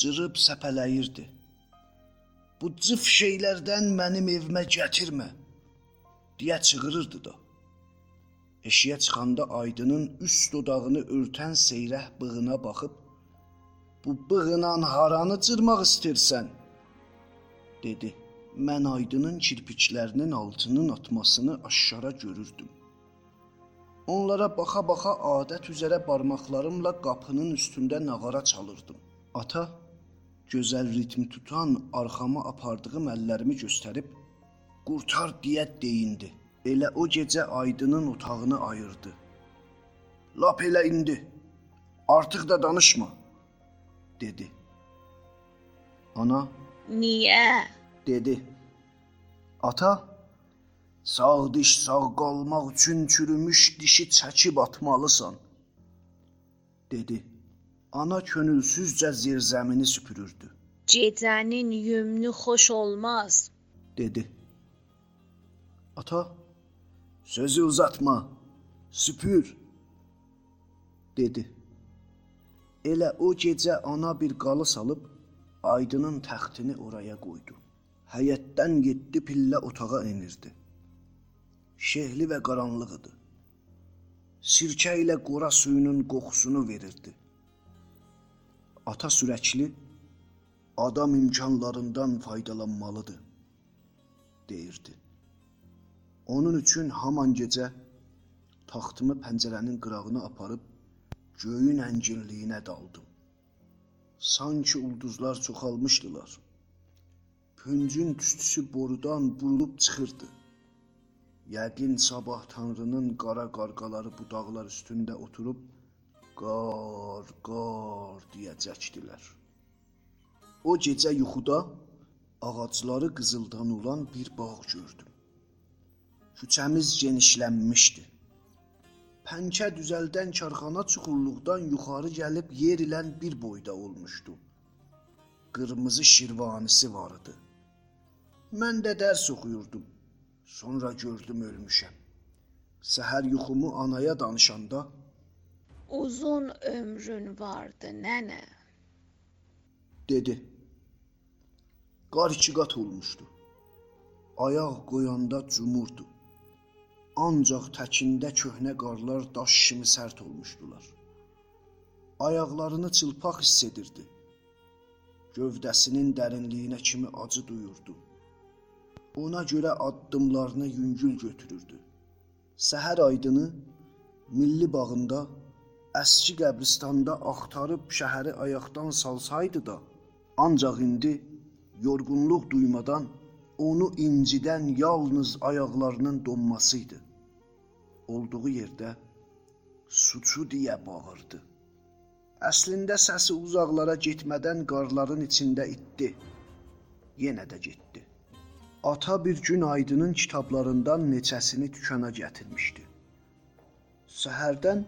cırıb səpələyirdi. Bu cıf şeylərdən mənim evimə gətirmə deyə çığırırdı da. Eşiyə çıxanda Aydının üst dodağını örtən seyrək bığına baxıb "Bu bığınan haranı cırmaq istəyirsən?" dedi. Mən Aydının kirpiklərinin altının atmasını aşkara görürdüm. Onlara baxa-baxa adət üzrə barmaqlarımla qapının üstündə nağara çalırdım. Ata gözəl ritm tutan arxama apardığım əllərimi göstərib qurtar deyə deyindi. Elə o gecə Aydının otağını ayırdı. Lap elə indi. Artıq da danışma, dedi. Ana Niyə? dedi. Ata, sağ diş sağ qalmaq üçün çürümüş dişi çəkib atmalısan, dedi. Ana könülsüzcə zirzəmini süpürürdü, Gecənin yümnü xoş olmaz. dedi. Ata, sözü uzatma, süpür, dedi. Elə o gecə ana bir qalı salıb Aydının təxtini oraya qoydu. Həyətdən 7 pillə otağa enirdi. Şehli və qaranlıq idi. Sirkə ilə qora suyunun qoxusunu verirdi. Ata sürəkli adam imkanlarından faydalanmalıdır deyirdi. Onun üçün haman gecə taxtımı pəncərənin qırağına aparıb göyün ənginliyinə daldım. Sanki ulduzlar çoxalmışdılar. Püncün tüstüsü borudan burulub çıxırdı. Yəqin sabah Tanrının qara qarqaları bu dağlar üstündə oturub qar, qar deyəcəkdilər. O gecə yuxuda ağacları qızıldan olan bir bağ gördüm. Küçəmiz genişlənmişdi. Pəncə düzəldən karxana çuxurluqdan yuxarı gəlib yer ilən bir boyda olmuşdu. Qırmızı şirvanisi var idi. Mən də dərs oxuyurdum. Sonra gördüm ölmüşəm. Səhər yuxumu anaya danışanda Uzun ömrün vardı nənə. dedi. Qar iki qat olmuşdu. Ayaq qoyanda cumurdu. Ancaq təkində köhnə qarlar daş kimi sərt olmuşdular. Ayaqlarını çılpaq hiss edirdi. Gövdəsinin dərinliyinə kimi acı duyurdu. Ona görə addımlarını yüngül götürürdü. Səhər aydını Milli bağında əski qəbristanda axtarıb şəhəri ayaqdan salsaydı da, ancaq indi yorğunluq duymadan onu incidən yalnız ayaqlarının donması idi. Olduğu yerdə suçu deyə bağırdı. Əslində səsi uzaqlara getmədən qarların içində itdi. Yenə də getdi. Ata bir gün Aydının kitablarından neçəsini dükana gətirmişdi. Səhərdən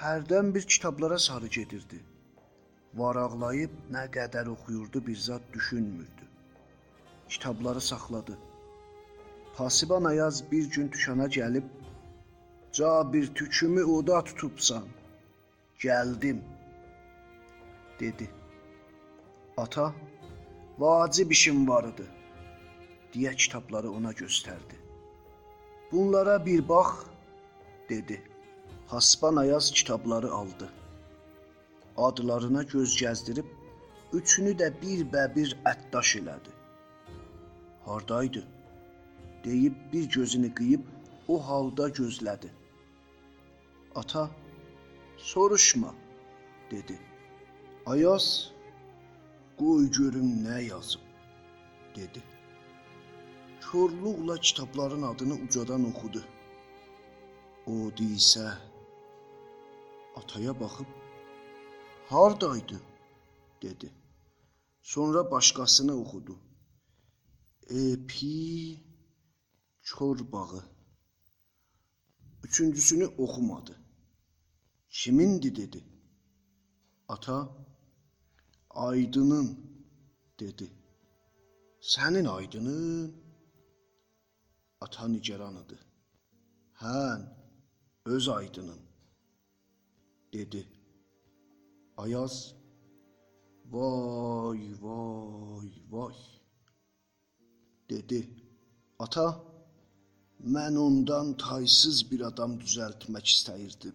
hərdən bir kitablara sarı gedirdi. Varaqlayıb nə qədər oxuyurdu bir zad düşünmürdü. Kitabları saxladı. Pasiban Ayaz bir gün dükana gəlib "Ca bir tükümü oda tutubsan. Gəldim." dedi. Ata, vacib işim var idi deyə kitabları ona göstərdi. Bunlara bir bax, dedi. Hasban Ayaz kitabları aldı. Adlarına göz gəzdirib üçünü də bir-bə-bir əddaş elədi. Hardaydı? deyib bir gözünü qıyıb o halda gözlədi. Ata, soruşma, dedi. Ayaz, qoy görüm nə yazıb, dedi. Korluqla kitabların adını ucadan oxudu. O deysə ataya baxıb hardaydı dedi. Sonra başqasını oxudu. Epi çorbağı. Üçüncüsünü oxumadı. Kimindi dedi. Ata Aydının dedi. Sənin Aydının ata nigaran idi. Hən, öz aydının, dedi. Ayaz Vay, vay, vay. Dedi. Ata, mən ondan taysız bir adam düzəltmək istəyirdim.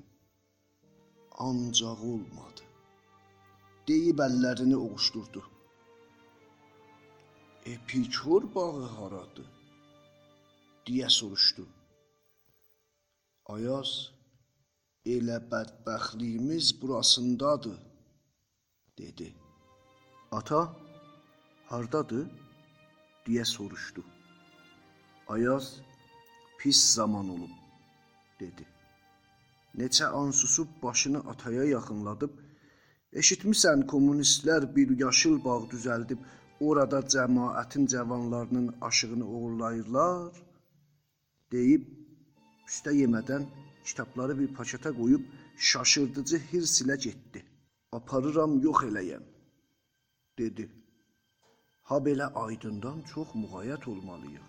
Ancaq olmadı. Deyib əllərini ovuşdurdu. Epikor bağı haradır? deyə soruşdu. Ayaz, elə bədbəxtliyimiz burasındadır, dedi. Ata, hardadır? deyə soruşdu. Ayaz, pis zaman olub, dedi. Neçə an susub başını ataya yaxınladıb, eşitmisən kommunistlər bir yaşıl bağ düzəldib, orada cəmaətin cavanlarının aşığını uğurlayırlar, deyib üstə yemədən kitabları bir paçata qoyub şaşırdıcı hirs ilə getdi. Aparıram yox eləyəm, dedi. Ha belə aydından çox müğayət olmalıyıq,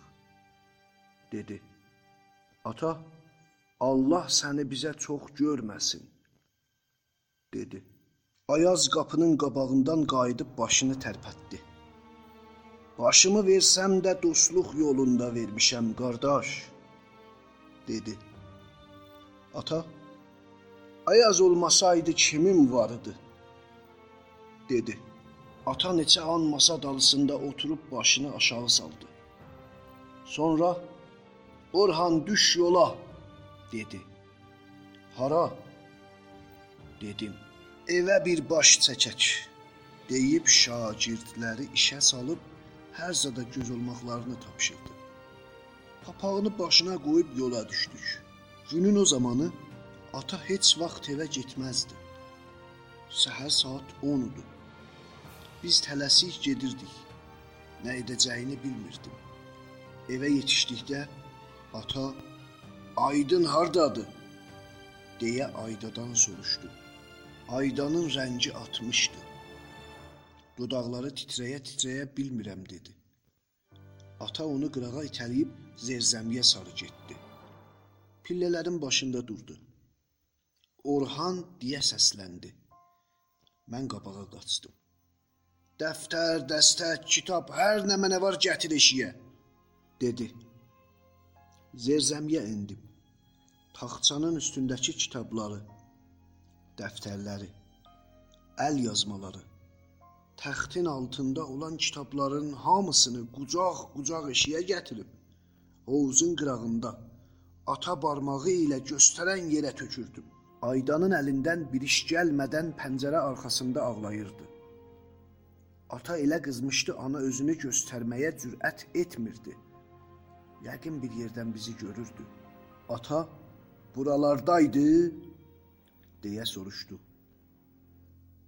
dedi. Ata, Allah səni bizə çox görməsin, dedi. Ayaz qapının qabağından qayıdıb başını tərpətdi. Başımı versəm də dostluq yolunda vermişəm, qardaş, dedi. Ata, Ayaz olmasaydı kimin vardı? dedi. Ata neçə an masa dalısında oturub başını aşağı saldı. Sonra Orhan düş yola dedi. Hara? dedim. Evə bir baş çəkək deyib şagirdləri işə salıb hər zada göz olmaqlarını tapşırdı. Papağını başına qoyub yola düşdük. Günün o zamanı ata heç vaxt evə getməzdi. Səhər saat 10 idi. Biz tələsik gedirdik. Nə edəcəyini bilmirdim. Evə yetişdikdə ata Aydın hardadır? deyə Aydadan soruşdu. Aydanın rəngi atmışdı. Dodaqları titrəyə-titrəyə bilmirəm dedi. Ata onu qırağa itələyib zerzəmiyə sarı getdi. Pillələrin başında durdu. Orhan deyə səsləndi. Mən qabağa qaçdım. Dəftər, dəstək, kitab, hər nə mənə var gətir eşiyə, dedi. Zerzəmiyə endim. Taxçanın üstündəki kitabları, dəftərləri, əl yazmaları, təxtin altında olan kitabların hamısını qucaq-qucaq eşiyə gətirib hovuzun qırağında ata barmağı ilə göstərən yerə tökürdüm. Aydanın əlindən bir iş gəlmədən pəncərə arxasında ağlayırdı. Ata elə qızmışdı, ana özünü göstərməyə cürət etmirdi. Yəqin bir yerdən bizi görürdü. Ata buralardaydı deyə soruşdu.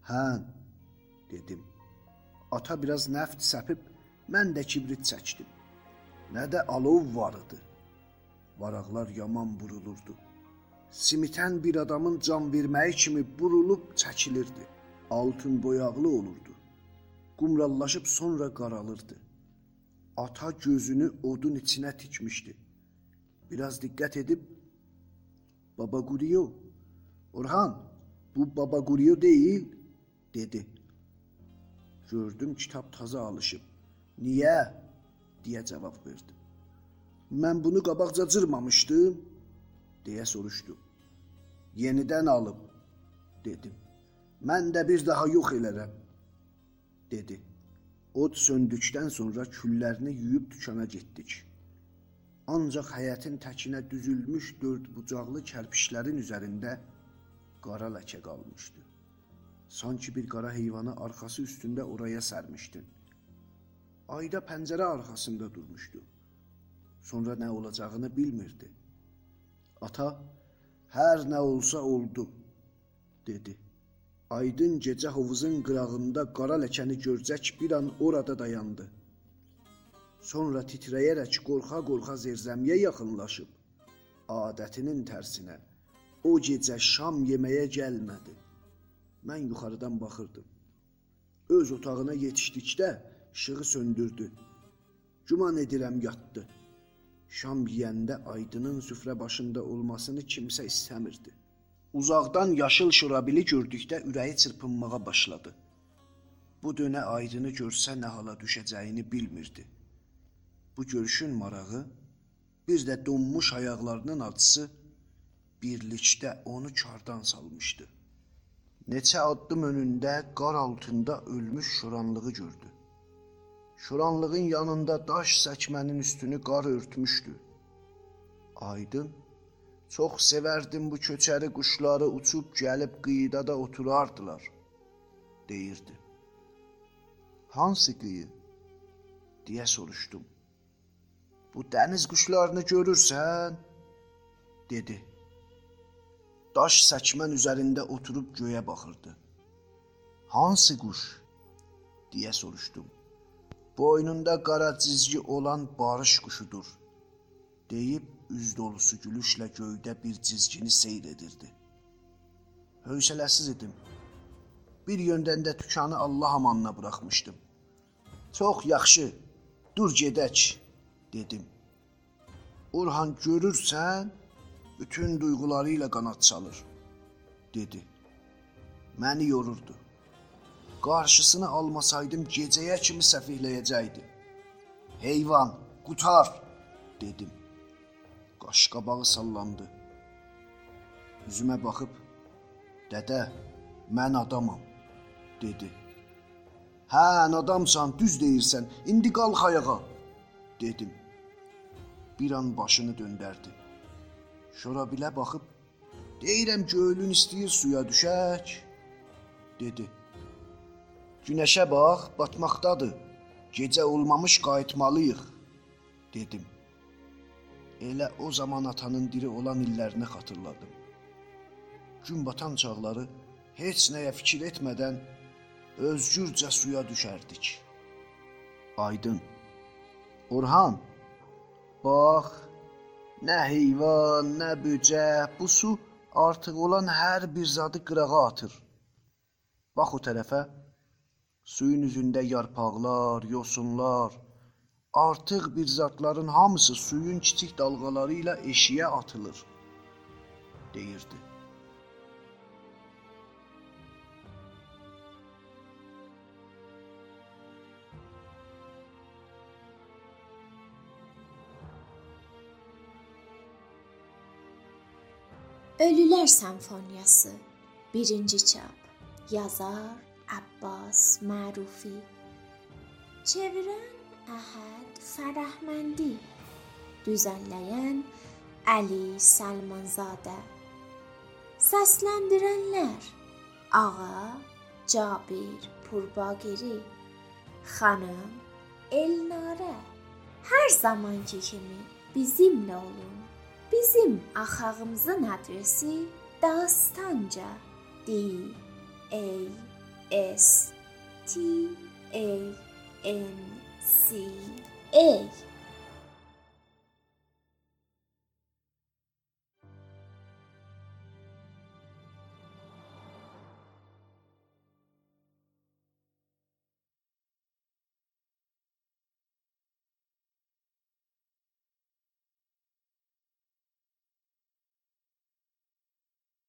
Hə, dedim. Ata biraz nəft səpib mən də kibrit çəkdim. Nə də alov var idi. Varaqlar yaman burulurdu. Simitən bir adamın can verməyi kimi burulub çəkilirdi. Altın boyaqlı olurdu. Qumrallaşıb sonra qaralırdı. Ata gözünü odun içinə tikmişdi. Biraz diqqət edib Baba Guriyo. Orhan, bu Baba Guriyo deyil, dedi. Gördüm kitab taza alışıb. Niyə? deyə cavab verdim. Mən bunu qabaqca cırmamışdım, deyə soruşdu. Yenidən alıb, dedim. Mən də bir daha yox elərəm, dedi. Od söndükdən sonra küllərini yuyub dükana getdik. Ancaq həyətin təkinə düzülmüş dörd bucaqlı kərpişlərin üzərində qara ləkə qalmışdı. Sanki bir qara heyvanı arxası üstündə oraya sərmişdin. Ayda pəncərə arxasında durmuşdu. Sonra nə olacağını bilmirdi. Ata, hər nə olsa oldu, dedi. Aydın gecə hovuzun qırağında qara ləkəni görcək bir an orada dayandı. Sonra titrəyərək qorxa-qorxa zerzəmiyə yaxınlaşıb, adətinin tərsinə o gecə şam yeməyə gəlmədi. Mən yuxarıdan baxırdım. Öz otağına yetişdikdə işığı söndürdü. Güman edirəm yatdı. Şam yeyəndə Aydının süfrə başında olmasını kimsə istəmirdi. Uzaqdan yaşıl şurabili gördükdə ürəyi çırpınmağa başladı. Bu dönə aydını görsə nə hala düşəcəyini bilmirdi. Bu görüşün marağı, bir də donmuş ayaqlarının acısı birlikdə onu kardan salmışdı. Neçə addım önündə qar altında ölmüş şuranlığı gördü. Şuranlığın yanında daş səkmənin üstünü qar örtmüşdü. Aydın, çox sevərdim bu köçəri quşları uçub gəlib qıyıda oturardılar, deyirdi. Hansı qıyı? deyə soruşdum. Bu dəniz quşlarını görürsən? dedi. Daş səkmən üzərində oturub göyə baxırdı. Hansı quş? deyə soruşdum. Boynunda qara cizgi olan barış quşudur, deyib üz dolusu gülüşlə göydə bir cizgini seyr edirdi. Hövsələsiz idim. Bir yöndən də dükanı Allah amanına buraxmışdım. Çox yaxşı, dur gedək, dedim. Orhan görürsən, bütün duyğuları ilə qanad çalır, dedi. Məni yorurdu. Qarşısını almasaydım gecəyə kimi səfihləyəcəkdi. Heyvan, qutar, dedim. Qaşqabağı sallandı. Üzümə baxıb, "Dədə, mən adamam." dedi. "Hə, adamsan, düz deyirsən. İndi qalx ayağa." dedim. Bir an başını döndərdi. Şorabilə baxıb, "Deyirəm göylün istəyir suya düşək." dedi. Günəşə bax, batmaqdadır. Gecə olmamış qayıtmalıyıq, dedim. Elə o zaman atanın diri olan illərini xatırladım. Gün batan çağları heç nəyə fikir etmədən özgürcə suya düşərdik. Aydın. Orhan, bax, nə heyvan, nə böcə, bu su artıq olan hər bir zadı qırağa atır. Bax o tərəfə Suyun üzündə yarpaqlar, yosunlar, artıq bir zatların hamısı suyun kiçik dalğaları ilə atılır, deyirdi. Ölülər Senfoniyası 1-ci çap. Yazar Abbas Marufi Çevirən Əhəd Fərəhməndi Düzənləyən Əli Səlmanzadə Səsləndirənlər Ağa Cabir Purbagiri Xanım Elnarə Hər zamanki kimi bizimlə olun. Bizim axağımızın adresi Dastanca D A S T A N C A